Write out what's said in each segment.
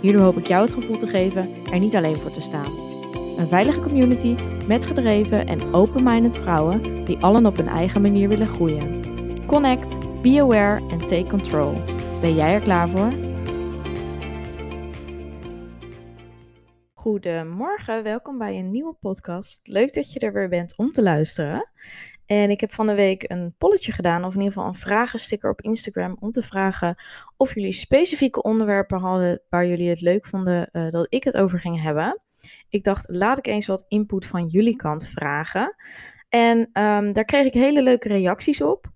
Hierdoor hoop ik jou het gevoel te geven er niet alleen voor te staan. Een veilige community met gedreven en open-minded vrouwen die allen op hun eigen manier willen groeien. Connect, be aware en take control. Ben jij er klaar voor? Goedemorgen, welkom bij een nieuwe podcast. Leuk dat je er weer bent om te luisteren. En ik heb van de week een polletje gedaan, of in ieder geval een vragensticker op Instagram, om te vragen of jullie specifieke onderwerpen hadden waar jullie het leuk vonden uh, dat ik het over ging hebben. Ik dacht, laat ik eens wat input van jullie kant vragen. En um, daar kreeg ik hele leuke reacties op.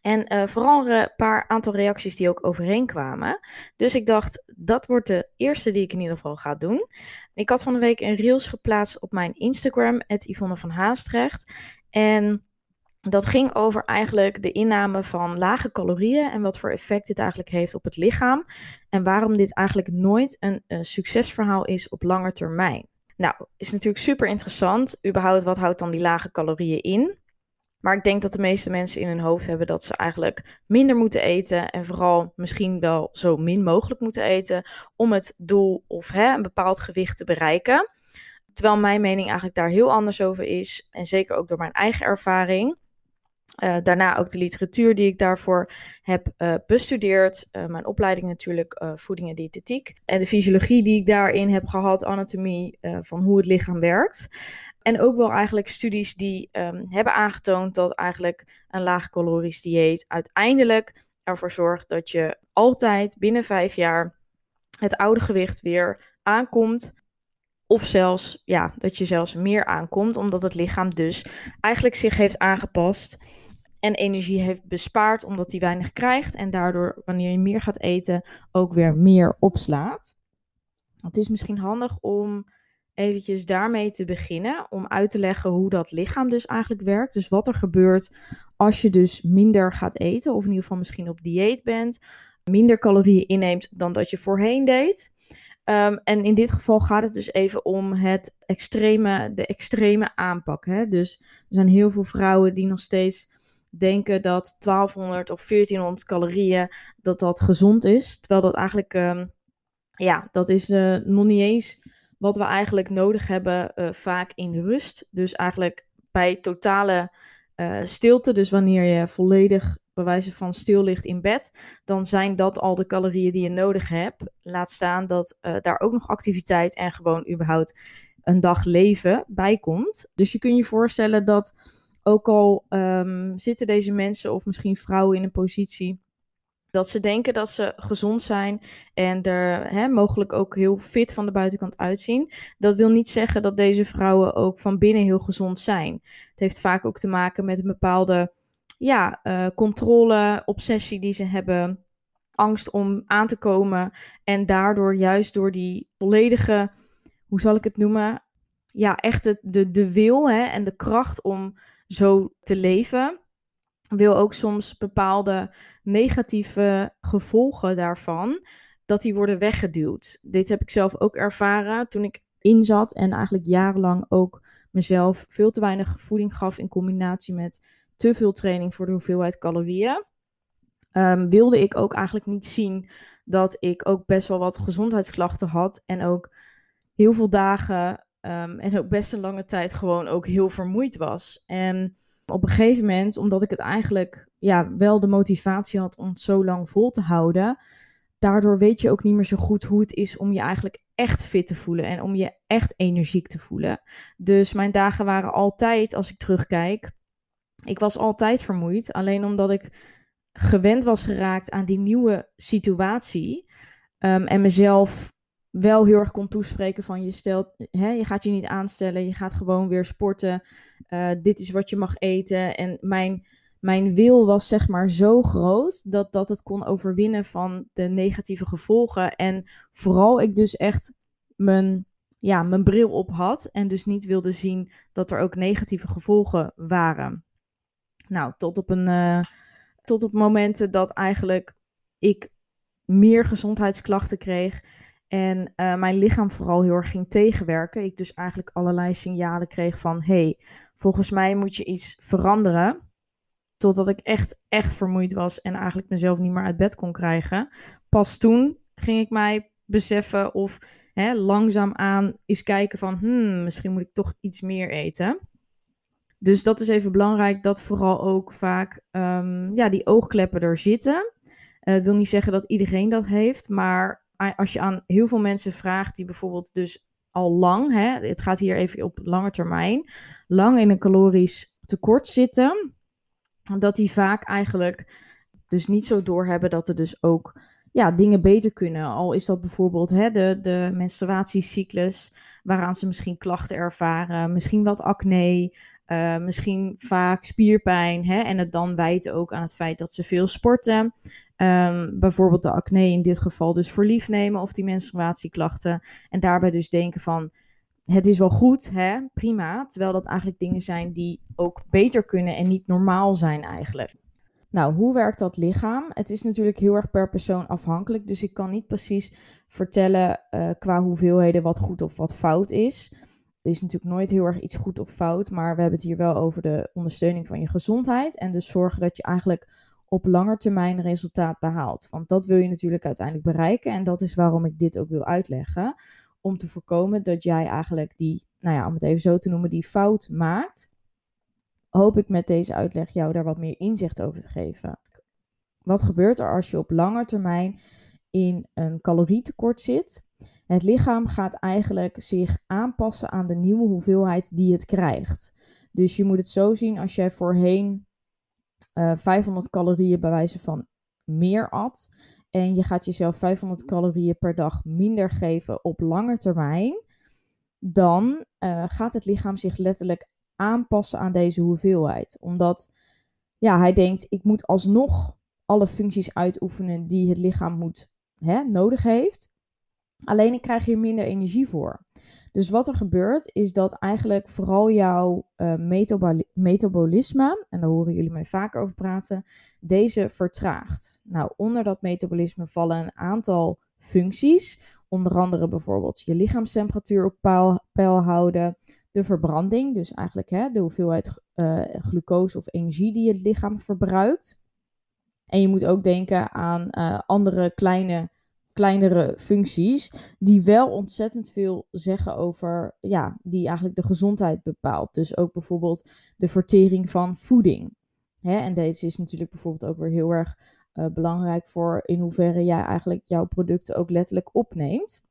En uh, vooral een paar aantal reacties die ook overeen kwamen. Dus ik dacht, dat wordt de eerste die ik in ieder geval ga doen. Ik had van de week een reels geplaatst op mijn Instagram, Yvonne van Haastrecht. En dat ging over eigenlijk de inname van lage calorieën en wat voor effect dit eigenlijk heeft op het lichaam. En waarom dit eigenlijk nooit een, succesverhaal is op lange termijn. Nou, is natuurlijk super interessant. Überhaupt, wat houdt dan die lage calorieën in? Maar ik denk dat de meeste mensen in hun hoofd hebben dat ze eigenlijk minder moeten eten. En vooral misschien wel zo min mogelijk moeten eten. Om het doel of hè, een bepaald gewicht te bereiken. Terwijl mijn mening eigenlijk daar heel anders over is. En zeker ook door mijn eigen ervaring. Uh, daarna ook de literatuur die ik daarvoor heb uh, bestudeerd. Uh, mijn opleiding natuurlijk voeding en diëtetiek. En de fysiologie die ik daarin heb gehad, anatomie van hoe het lichaam werkt. En ook wel eigenlijk studies die um, hebben aangetoond dat eigenlijk een laagcalorisch dieet uiteindelijk ervoor zorgt dat je altijd binnen vijf jaar het oude gewicht weer aankomt. Of zelfs, ja, dat je zelfs meer aankomt, omdat het lichaam dus eigenlijk zich heeft aangepast en energie heeft bespaard omdat hij weinig krijgt. En daardoor, wanneer je meer gaat eten, ook weer meer opslaat. Het is misschien handig om eventjes daarmee te beginnen. Om uit te leggen hoe dat lichaam dus eigenlijk werkt. Dus wat er gebeurt als je dus minder gaat eten. Of in ieder geval misschien op dieet bent. Minder calorieën inneemt dan dat je voorheen deed. Um, en in dit geval gaat het dus even om het extreme, de extreme aanpak. Hè? Dus er zijn heel veel vrouwen die nog steeds denken dat 1200 of 1400 calorieën dat dat gezond is. Terwijl dat eigenlijk, um, ja, dat is uh, nog niet eens wat we eigenlijk nodig hebben uh, vaak in rust. Dus eigenlijk bij totale uh, stilte, dus wanneer je volledig bij wijze van stil in bed, dan zijn dat al de calorieën die je nodig hebt. Laat staan dat daar ook nog activiteit en gewoon überhaupt een dag leven bij komt. Dus je kunt je voorstellen dat ook al um, zitten deze mensen of misschien vrouwen in een positie dat ze denken dat ze gezond zijn en er hè, mogelijk ook heel fit van de buitenkant uitzien. Dat wil niet zeggen dat deze vrouwen ook van binnen heel gezond zijn. Het heeft vaak ook te maken met een bepaalde ja, uh, controle, obsessie die ze hebben, angst om aan te komen en daardoor juist door die volledige, hoe zal ik het noemen, ja, echt de, de, de wil hè, en de kracht om zo te leven, wil ook soms bepaalde negatieve gevolgen daarvan, dat die worden weggeduwd. Dit heb ik zelf ook ervaren toen ik inzat en eigenlijk jarenlang ook mezelf veel te weinig voeding gaf in combinatie met te veel training voor de hoeveelheid calorieën. Um, wilde ik ook eigenlijk niet zien dat ik ook best wel wat gezondheidsklachten had en ook heel veel dagen Um, en ook best een lange tijd gewoon ook heel vermoeid was. En op een gegeven moment, omdat ik het eigenlijk ja, wel de motivatie had om zo lang vol te houden, daardoor weet je ook niet meer zo goed hoe het is om je eigenlijk echt fit te voelen en om je echt energiek te voelen. Dus mijn dagen waren altijd, als ik terugkijk, ik was altijd vermoeid. Alleen omdat ik gewend was geraakt aan die nieuwe situatie um, en mezelf wel heel erg kon toespreken van je stelt, hè, je gaat je niet aanstellen, je gaat gewoon weer sporten. Uh, dit is wat je mag eten. En mijn mijn wil was zeg maar zo groot dat, dat het kon overwinnen van de negatieve gevolgen. En vooral ik dus echt mijn, ja, mijn bril op had en dus niet wilde zien dat er ook negatieve gevolgen waren. Nou, tot op, een, uh, tot op momenten dat eigenlijk ik meer gezondheidsklachten kreeg. En uh, mijn lichaam vooral heel erg ging tegenwerken. Ik dus eigenlijk allerlei signalen kreeg van: hey, volgens mij moet je iets veranderen. Totdat ik echt, echt vermoeid was en eigenlijk mezelf niet meer uit bed kon krijgen. Pas toen ging ik mij beseffen of hè, langzaamaan eens kijken van, hmm, misschien moet ik toch iets meer eten. Dus dat is even belangrijk, dat vooral ook vaak um, ja, die oogkleppen er zitten. Uh, wil niet zeggen dat iedereen dat heeft, maar als je aan heel veel mensen vraagt die bijvoorbeeld dus al lang, hè, het gaat hier even op lange termijn, lang in een calorisch tekort zitten, dat die vaak eigenlijk dus niet zo doorhebben dat er dus ook ja, dingen beter kunnen. Al is dat bijvoorbeeld hè, de, de menstruatiecyclus, waaraan ze misschien klachten ervaren, misschien wat acne, uh, misschien vaak spierpijn. Hè, en het dan wijten ook aan het feit dat ze veel sporten. Um, bijvoorbeeld de acne in dit geval dus voor lief nemen of die menstruatieklachten. En daarbij dus denken van het is wel goed, hè, prima. Terwijl dat eigenlijk dingen zijn die ook beter kunnen en niet normaal zijn eigenlijk. Nou, hoe werkt dat lichaam? Het is natuurlijk heel erg per persoon afhankelijk. Dus ik kan niet precies vertellen uh, qua hoeveelheden wat goed of wat fout is. Er is natuurlijk nooit heel erg iets goed of fout. Maar we hebben het hier wel over de ondersteuning van je gezondheid. En dus zorgen dat je eigenlijk op lange termijn resultaat behaalt. Want dat wil je natuurlijk uiteindelijk bereiken. En dat is waarom ik dit ook wil uitleggen om te voorkomen dat jij eigenlijk die, nou ja, om het even zo te noemen, die fout maakt. Hoop ik met deze uitleg jou daar wat meer inzicht over te geven. Wat gebeurt er als je op lange termijn in een calorietekort zit? Het lichaam gaat eigenlijk zich aanpassen aan de nieuwe hoeveelheid die het krijgt. Dus je moet het zo zien als jij voorheen uh, eh, 500 calorieën bij wijze van meer at en je gaat jezelf 500 calorieën per dag minder geven op lange termijn, dan uh, gaat het lichaam zich letterlijk aanpassen aan deze hoeveelheid. Omdat ja, hij denkt, ik moet alsnog alle functies uitoefenen die het lichaam moet, hè, nodig heeft. Alleen ik krijg hier minder energie voor. Dus wat er gebeurt is dat eigenlijk vooral jouw uh, metabolisme, en daar horen jullie mij vaker over praten, deze vertraagt. Nou, onder dat metabolisme vallen een aantal functies, onder andere bijvoorbeeld je lichaamstemperatuur op peil, houden, de verbranding, dus eigenlijk hè, de hoeveelheid uh, glucose of energie die het lichaam verbruikt. En je moet ook denken aan uh, andere kleine kleinere functies, die wel ontzettend veel zeggen over, ja, die eigenlijk de gezondheid bepaalt. Dus ook bijvoorbeeld de vertering van voeding. Hè? En deze is natuurlijk bijvoorbeeld ook weer heel erg uh, belangrijk voor in hoeverre jij eigenlijk jouw producten ook letterlijk opneemt.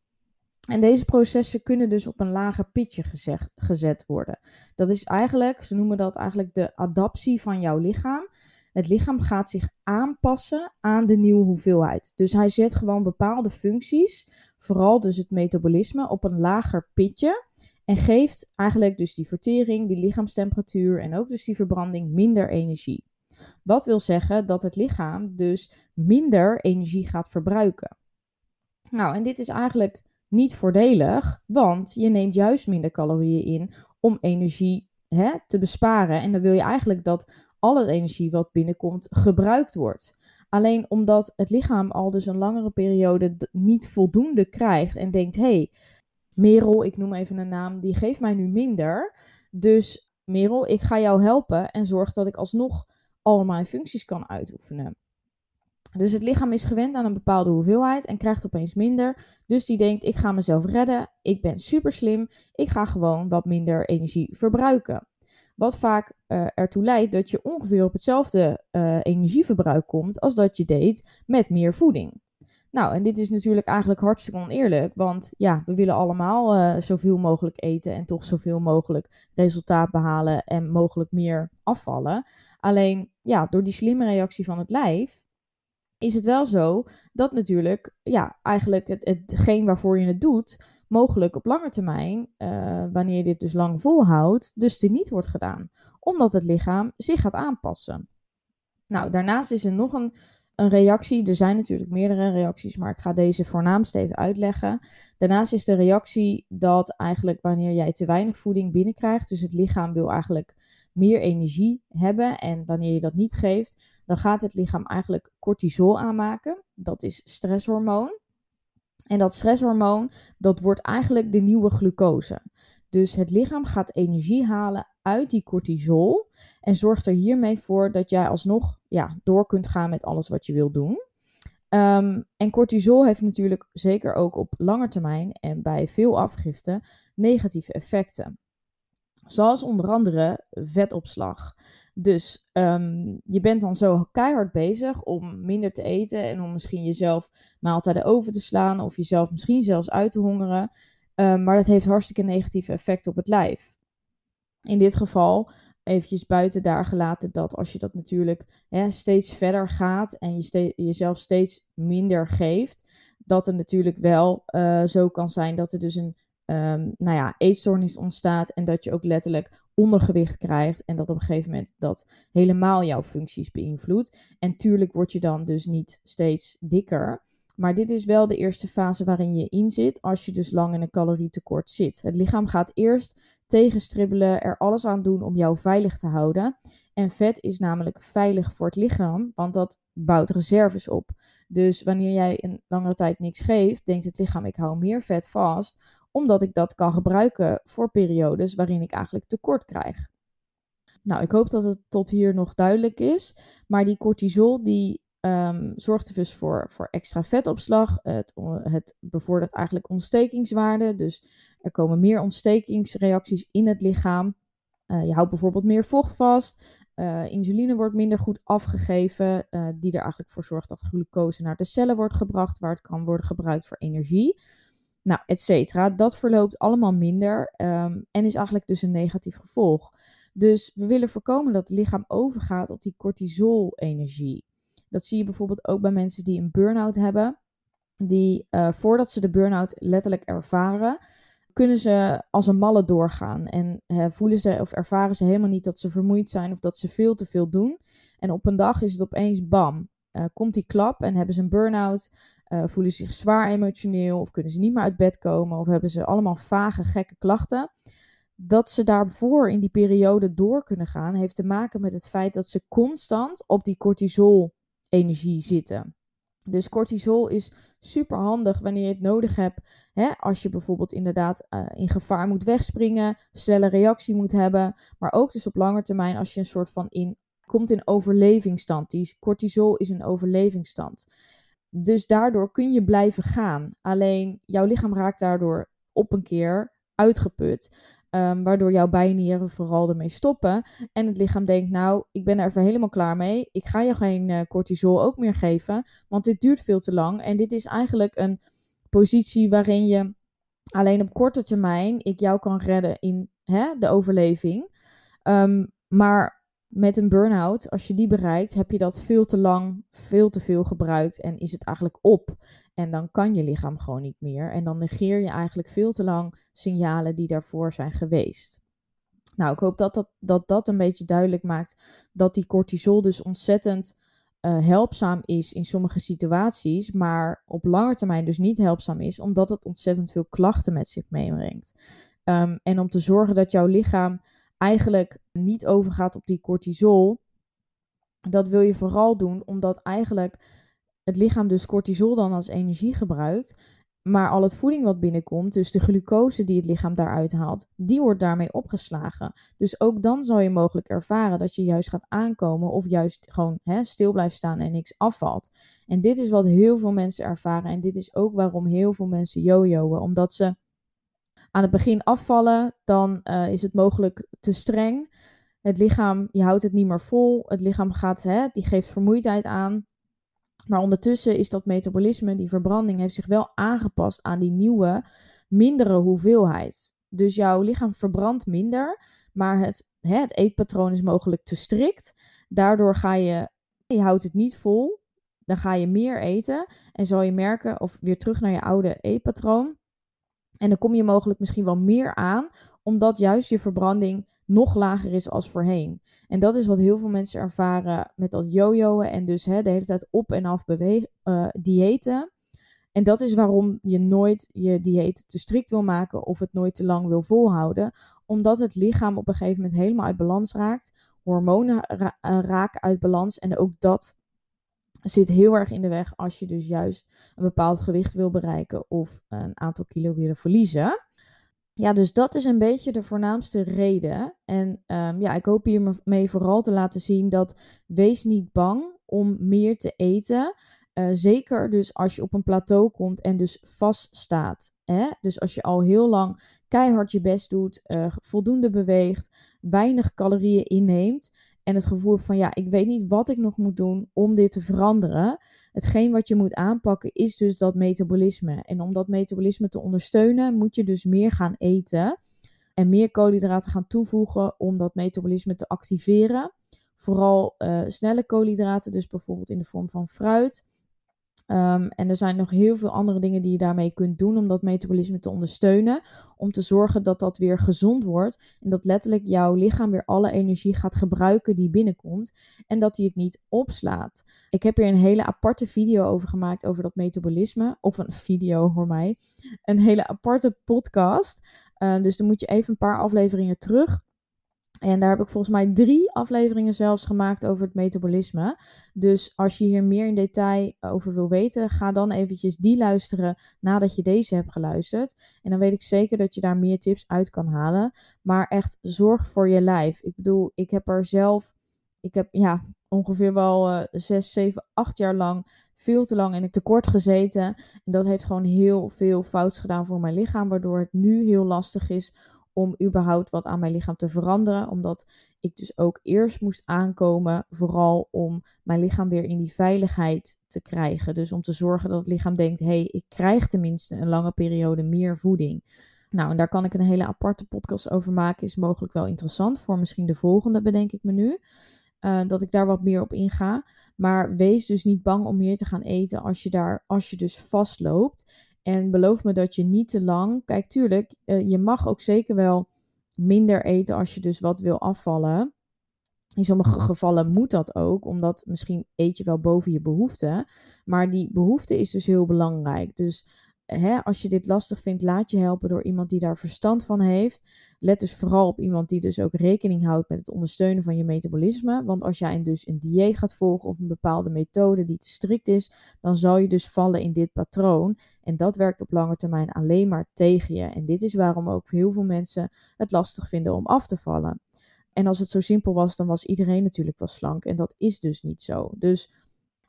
En deze processen kunnen dus op een lager pitje gezegd, gezet worden. Dat is eigenlijk, ze noemen dat eigenlijk de adaptie van jouw lichaam. Het lichaam gaat zich aanpassen aan de nieuwe hoeveelheid. Dus hij zet gewoon bepaalde functies, vooral dus het metabolisme, op een lager pitje. En geeft eigenlijk dus die vertering, die lichaamstemperatuur en ook dus die verbranding minder energie. Wat wil zeggen dat het lichaam dus minder energie gaat verbruiken. Nou, en dit is eigenlijk niet voordelig, want je neemt juist minder calorieën in om energie hè, te besparen. En dan wil je eigenlijk dat al het energie wat binnenkomt gebruikt wordt. Alleen omdat het lichaam al dus een langere periode niet voldoende krijgt en denkt: hé, hey, Merel, ik noem even een naam, die geeft mij nu minder. Dus Merel, ik ga jou helpen en zorg dat ik alsnog al mijn functies kan uitoefenen. Dus het lichaam is gewend aan een bepaalde hoeveelheid en krijgt opeens minder. Dus die denkt: ik ga mezelf redden. Ik ben super slim. Ik ga gewoon wat minder energie verbruiken. Wat vaak uh, ertoe leidt dat je ongeveer op hetzelfde uh, energieverbruik komt als dat je deed met meer voeding. Nou, en dit is natuurlijk eigenlijk hartstikke oneerlijk, want ja, we willen allemaal uh, zoveel mogelijk eten en toch zoveel mogelijk resultaat behalen en mogelijk meer afvallen. Alleen, ja, door die slimme reactie van het lijf is het wel zo dat natuurlijk, ja, eigenlijk het, hetgeen waarvoor je het doet, mogelijk op lange termijn, uh, wanneer je dit dus lang volhoudt, dus niet wordt gedaan. Omdat het lichaam zich gaat aanpassen. Nou, daarnaast is er nog een, een reactie. Er zijn natuurlijk meerdere reacties, maar ik ga deze voornaamst even uitleggen. Daarnaast is de reactie dat eigenlijk wanneer jij te weinig voeding binnenkrijgt, dus het lichaam wil eigenlijk meer energie hebben en wanneer je dat niet geeft, dan gaat het lichaam eigenlijk cortisol aanmaken. Dat is stresshormoon. En dat stresshormoon, dat wordt eigenlijk de nieuwe glucose. Dus het lichaam gaat energie halen uit die cortisol en zorgt er hiermee voor dat jij alsnog ja, door kunt gaan met alles wat je wilt doen. Um, en cortisol heeft natuurlijk zeker ook op lange termijn en bij veel afgifte negatieve effecten. Zoals onder andere vetopslag. Dus um, je bent dan zo keihard bezig om minder te eten en om misschien jezelf maaltijden over te slaan of jezelf misschien zelfs uit te hongeren. Um, maar dat heeft hartstikke negatieve effecten op het lijf. In dit geval eventjes buiten daar gelaten dat als je dat natuurlijk hè, steeds verder gaat en je jezelf steeds minder geeft, dat er natuurlijk wel uh, zo kan zijn dat er dus een um, nou ja, eetstoornis ontstaat en dat je ook letterlijk ondergewicht krijgt en dat op een gegeven moment dat helemaal jouw functies beïnvloedt. En tuurlijk word je dan dus niet steeds dikker. Maar dit is wel de eerste fase waarin je in zit als je dus lang in een calorietekort zit. Het lichaam gaat eerst tegenstribbelen, er alles aan doen om jou veilig te houden. En vet is namelijk veilig voor het lichaam, want dat bouwt reserves op. Dus wanneer jij een langere tijd niks geeft, denkt het lichaam: ik hou meer vet vast, omdat ik dat kan gebruiken voor periodes waarin ik eigenlijk tekort krijg. Nou, ik hoop dat het tot hier nog duidelijk is. Maar die cortisol die um, zorgt dus voor, voor extra vetopslag. Het, het bevordert eigenlijk ontstekingswaarden. Dus er komen meer ontstekingsreacties in het lichaam. Uh, je houdt bijvoorbeeld meer vocht vast. Uh, insuline wordt minder goed afgegeven, uh, die er eigenlijk voor zorgt dat glucose naar de cellen wordt gebracht, waar het kan worden gebruikt voor energie. Nou, et cetera. Dat verloopt allemaal minder um, en is eigenlijk dus een negatief gevolg. Dus we willen voorkomen dat het lichaam overgaat op die cortisol-energie. Dat zie je bijvoorbeeld ook bij mensen die een burn-out hebben. Die uh, voordat ze de burn-out letterlijk ervaren, kunnen ze als een malle doorgaan. En voelen ze of ervaren ze helemaal niet dat ze vermoeid zijn of dat ze veel te veel doen. En op een dag is het opeens bam. Uh, komt die klap en hebben ze een burn-out. Uh, voelen zich zwaar emotioneel of kunnen ze niet meer uit bed komen of hebben ze allemaal vage, gekke klachten. Dat ze daarvoor in die periode door kunnen gaan, heeft te maken met het feit dat ze constant op die cortisol-energie zitten. Dus cortisol is super handig wanneer je het nodig hebt. Hè? Als je bijvoorbeeld inderdaad uh, in gevaar moet wegspringen, snelle reactie moet hebben. Maar ook dus op lange termijn als je een soort van in, komt in overlevingsstand. Die cortisol is een overlevingsstand. Dus daardoor kun je blijven gaan. Alleen jouw lichaam raakt daardoor op een keer uitgeput. Um, waardoor jouw bijnieren vooral ermee stoppen. En het lichaam denkt, nou, ik ben er even helemaal klaar mee. Ik ga je geen uh, cortisol ook meer geven, want dit duurt veel te lang. En dit is eigenlijk een positie waarin je alleen op korte termijn ik jou kan redden in hè, de overleving. Um, maar met een burn-out, als je die bereikt, heb je dat veel te lang, veel te veel gebruikt en is het eigenlijk op. En dan kan je lichaam gewoon niet meer. En dan negeer je eigenlijk veel te lang signalen die daarvoor zijn geweest. Nou, ik hoop dat dat, dat, dat een beetje duidelijk maakt dat die cortisol dus ontzettend uh, helpzaam is in sommige situaties, maar op lange termijn dus niet helpzaam is, omdat het ontzettend veel klachten met zich meebrengt. Um, en om te zorgen dat jouw lichaam eigenlijk niet overgaat op die cortisol. Dat wil je vooral doen omdat eigenlijk het lichaam dus cortisol dan als energie gebruikt. Maar al het voeding wat binnenkomt, dus de glucose die het lichaam daaruit haalt, die wordt daarmee opgeslagen. Dus ook dan zal je mogelijk ervaren dat je juist gaat aankomen of juist gewoon hè, stil blijft staan en niks afvalt. En dit is wat heel veel mensen ervaren en dit is ook waarom heel veel mensen jojoen, omdat ze aan het begin afvallen, dan uh, is het mogelijk te streng. Het lichaam, je houdt het niet meer vol. Het lichaam gaat, hè, die geeft vermoeidheid aan. Maar ondertussen is dat metabolisme, die verbranding, heeft zich wel aangepast aan die nieuwe, mindere hoeveelheid. Dus jouw lichaam verbrandt minder, maar het, hè, het eetpatroon is mogelijk te strikt. Daardoor ga je, je houdt het niet vol. Dan ga je meer eten en zal je merken, of weer terug naar je oude eetpatroon. En dan kom je mogelijk misschien wel meer aan, omdat juist je verbranding nog lager is als voorheen. En dat is wat heel veel mensen ervaren met dat jojoen en dus hè, de hele tijd op en af bewegen, uh, diëten. En dat is waarom je nooit je dieet te strikt wil maken of het nooit te lang wil volhouden. Omdat het lichaam op een gegeven moment helemaal uit balans raakt. Hormonen ra eh, raken uit balans. En ook dat zit heel erg in de weg als je dus juist een bepaald gewicht wil bereiken of een aantal kilo willen verliezen. Ja, dus dat is een beetje de voornaamste reden. En um, ja, ik hoop hiermee vooral te laten zien dat wees niet bang om meer te eten. Uh, zeker dus als je op een plateau komt en dus vaststaat. Hè? Dus als je al heel lang keihard je best doet, uh, voldoende beweegt, weinig calorieën inneemt en het gevoel van ja, ik weet niet wat ik nog moet doen om dit te veranderen. Hetgeen wat je moet aanpakken is dus dat metabolisme. En om dat metabolisme te ondersteunen, moet je dus meer gaan eten en meer koolhydraten gaan toevoegen om dat metabolisme te activeren. Vooral uh, snelle koolhydraten, dus bijvoorbeeld in de vorm van fruit. Um, en er zijn nog heel veel andere dingen die je daarmee kunt doen om dat metabolisme te ondersteunen. Om te zorgen dat dat weer gezond wordt. En dat letterlijk jouw lichaam weer alle energie gaat gebruiken die binnenkomt. En dat hij het niet opslaat. Ik heb hier een hele aparte video over gemaakt over dat metabolisme. Of een video, hoor mij. Een hele aparte podcast. Uh, dus dan moet je even een paar afleveringen terug. En daar heb ik volgens mij drie afleveringen zelfs gemaakt over het metabolisme. Dus als je hier meer in detail over wil weten, ga dan eventjes die luisteren nadat je deze hebt geluisterd. En dan weet ik zeker dat je daar meer tips uit kan halen. Maar echt zorg voor je lijf. Ik bedoel, ik heb er zelf, ik heb ja, ongeveer wel uh, zes, zeven, acht jaar lang veel te lang in het tekort gezeten. En dat heeft gewoon heel veel fouts gedaan voor mijn lichaam, waardoor het nu heel lastig is om überhaupt wat aan mijn lichaam te veranderen. Omdat ik dus ook eerst moest aankomen, vooral om mijn lichaam weer in die veiligheid te krijgen. Dus om te zorgen dat het lichaam denkt: hé, hey, ik krijg tenminste een lange periode meer voeding. Nou, en daar kan ik een hele aparte podcast over maken. Is mogelijk wel interessant voor misschien de volgende, bedenk ik me nu. Uh, dat ik daar wat meer op inga. Maar wees dus niet bang om meer te gaan eten als je, daar, als je dus vastloopt. En beloof me dat je niet te lang. Kijk, tuurlijk, uh, je mag ook zeker wel minder eten als je dus wat wil afvallen. In sommige gevallen moet dat ook, omdat misschien eet je wel boven je behoefte. Maar die behoefte is dus heel belangrijk. Dus hè, als je dit lastig vindt, laat je helpen door iemand die daar verstand van heeft. Let dus vooral op iemand die dus ook rekening houdt met het ondersteunen van je metabolisme. Want als jij dus een dieet gaat volgen of een bepaalde methode die te strikt is, dan zal je dus vallen in dit patroon. En dat werkt op lange termijn alleen maar tegen je. En dit is waarom ook heel veel mensen het lastig vinden om af te vallen. En als het zo simpel was, dan was iedereen natuurlijk wel slank. En dat is dus niet zo. Dus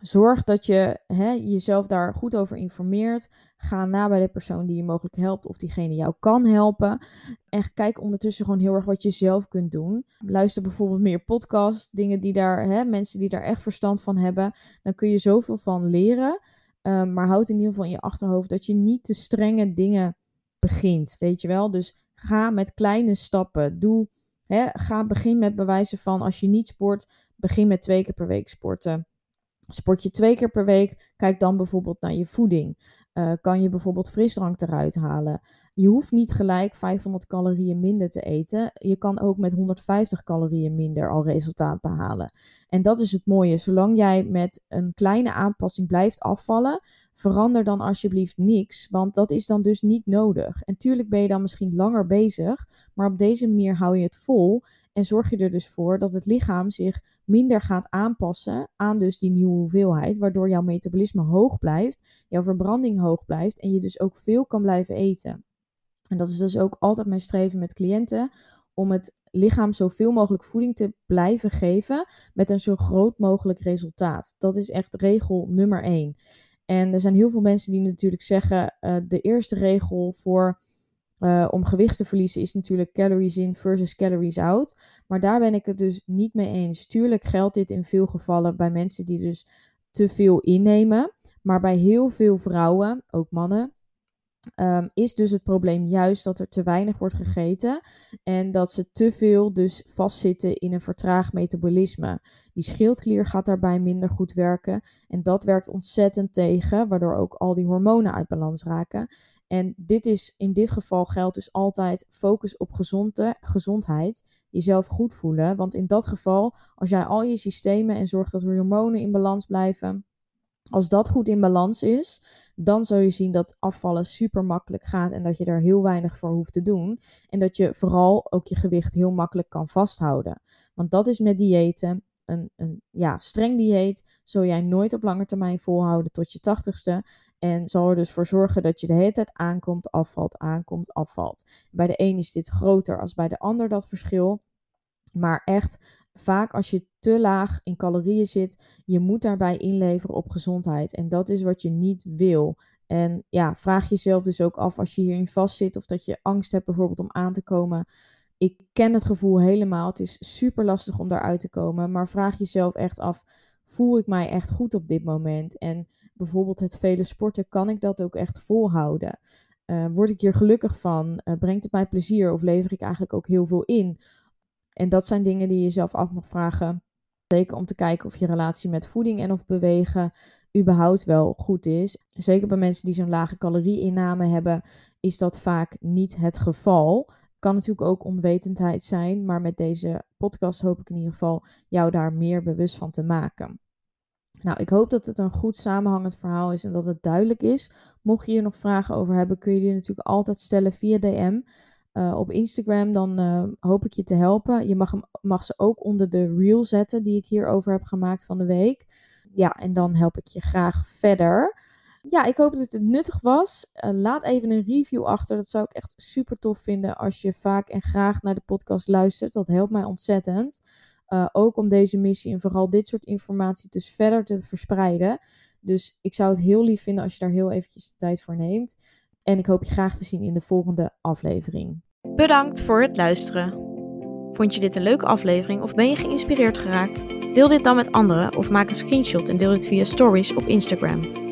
Zorg dat je hè, jezelf daar goed over informeert. Ga na bij de persoon die je mogelijk helpt of diegene jou kan helpen. En kijk ondertussen gewoon heel erg wat je zelf kunt doen. Luister bijvoorbeeld meer podcasts, dingen die daar, hè, mensen die daar echt verstand van hebben. Dan kun je zoveel van leren. Um, maar houd in ieder geval in je achterhoofd dat je niet te strenge dingen begint. Weet je wel? Dus ga met kleine stappen. Doe, hè, ga begin met bewijzen van als je niet sport, begin met twee keer per week sporten. Sport je twee keer per week, kijk dan bijvoorbeeld naar je voeding. Uh, kan je bijvoorbeeld frisdrank eruit halen. Je hoeft niet gelijk 500 calorieën minder te eten. Je kan ook met 150 calorieën minder al resultaat behalen. En dat is het mooie. Zolang jij met een kleine aanpassing blijft afvallen, verander dan alsjeblieft niks. Want dat is dan dus niet nodig. En tuurlijk ben je dan misschien langer bezig, maar op deze manier hou je het vol. En zorg je er dus voor dat het lichaam zich minder gaat aanpassen aan dus die nieuwe hoeveelheid. Waardoor jouw metabolisme hoog blijft, jouw verbranding hoog blijft en je dus ook veel kan blijven eten. En dat is dus ook altijd mijn streven met cliënten. Om het lichaam zoveel mogelijk voeding te blijven geven met een zo groot mogelijk resultaat. Dat is echt regel nummer één. En er zijn heel veel mensen die natuurlijk zeggen: uh, de eerste regel voor uh, om gewicht te verliezen is natuurlijk calories in versus calories out. Maar daar ben ik het dus niet mee eens. Tuurlijk geldt dit in veel gevallen bij mensen die dus te veel innemen. Maar bij heel veel vrouwen, ook mannen, Ehm, is dus het probleem juist dat er te weinig wordt gegeten en dat ze te veel dus vastzitten in een vertraagd metabolisme. Die schildklier gaat daarbij minder goed werken en dat werkt ontzettend tegen, waardoor ook al die hormonen uit balans raken. En dit is in dit geval geldt dus altijd focus op gezonde, gezondheid, jezelf goed voelen. Want in dat geval, als jij al je systemen en zorgt dat hormonen in balans blijven, als dat goed in balans is, dan zul je zien dat afvallen super makkelijk gaat en dat je er heel weinig voor hoeft te doen. En dat je vooral ook je gewicht heel makkelijk kan vasthouden. Want dat is met diëten. Een, ja, streng dieet zul jij nooit op lange termijn volhouden tot je tachtigste. En zal er dus voor zorgen dat je de hele tijd aankomt, afvalt, aankomt, afvalt. Bij de een is dit groter als bij de ander dat verschil. Maar echt, vaak als je te laag in calorieën zit, je moet daarbij inleveren op gezondheid. En dat is wat je niet wil. En ja, vraag jezelf dus ook af als je hierin vastzit of dat je angst hebt bijvoorbeeld om aan te komen. Ik ken het gevoel helemaal. Het is super lastig om daaruit te komen. Maar vraag jezelf echt af: voel ik mij echt goed op dit moment? En bijvoorbeeld het vele sporten, kan ik dat ook echt volhouden? Uh, word ik hier gelukkig van? Uh, brengt het mij plezier of lever ik eigenlijk ook heel veel in? En dat zijn dingen die je jezelf af mag vragen. Zeker om te kijken of je relatie met voeding en of bewegen überhaupt wel goed is. Zeker bij mensen die zo'n lage calorieinname hebben, is dat vaak niet het geval. Kan natuurlijk ook onwetendheid zijn, maar met deze podcast hoop ik in ieder geval jou daar meer bewust van te maken. Nou, ik hoop dat het een goed samenhangend verhaal is en dat het duidelijk is. Mocht je hier nog vragen over hebben, kun je die natuurlijk altijd stellen via DM. Uh, op Instagram, dan uh, hoop ik je te helpen. Je mag, hem, mag ze ook onder de reel zetten die ik hierover heb gemaakt van de week. Ja, en dan help ik je graag verder. Ja, ik hoop dat het nuttig was. Uh, laat even een review achter. Dat zou ik echt super tof vinden als je vaak en graag naar de podcast luistert. Dat helpt mij ontzettend. ook om deze missie en vooral dit soort informatie dus verder te verspreiden. Dus ik zou het heel lief vinden als je daar heel eventjes de tijd voor neemt. En ik hoop je graag te zien in de volgende aflevering. Bedankt voor het luisteren. Vond je dit een leuke aflevering of ben je geïnspireerd geraakt? Deel dit dan met anderen of maak een screenshot en deel dit via stories op Instagram.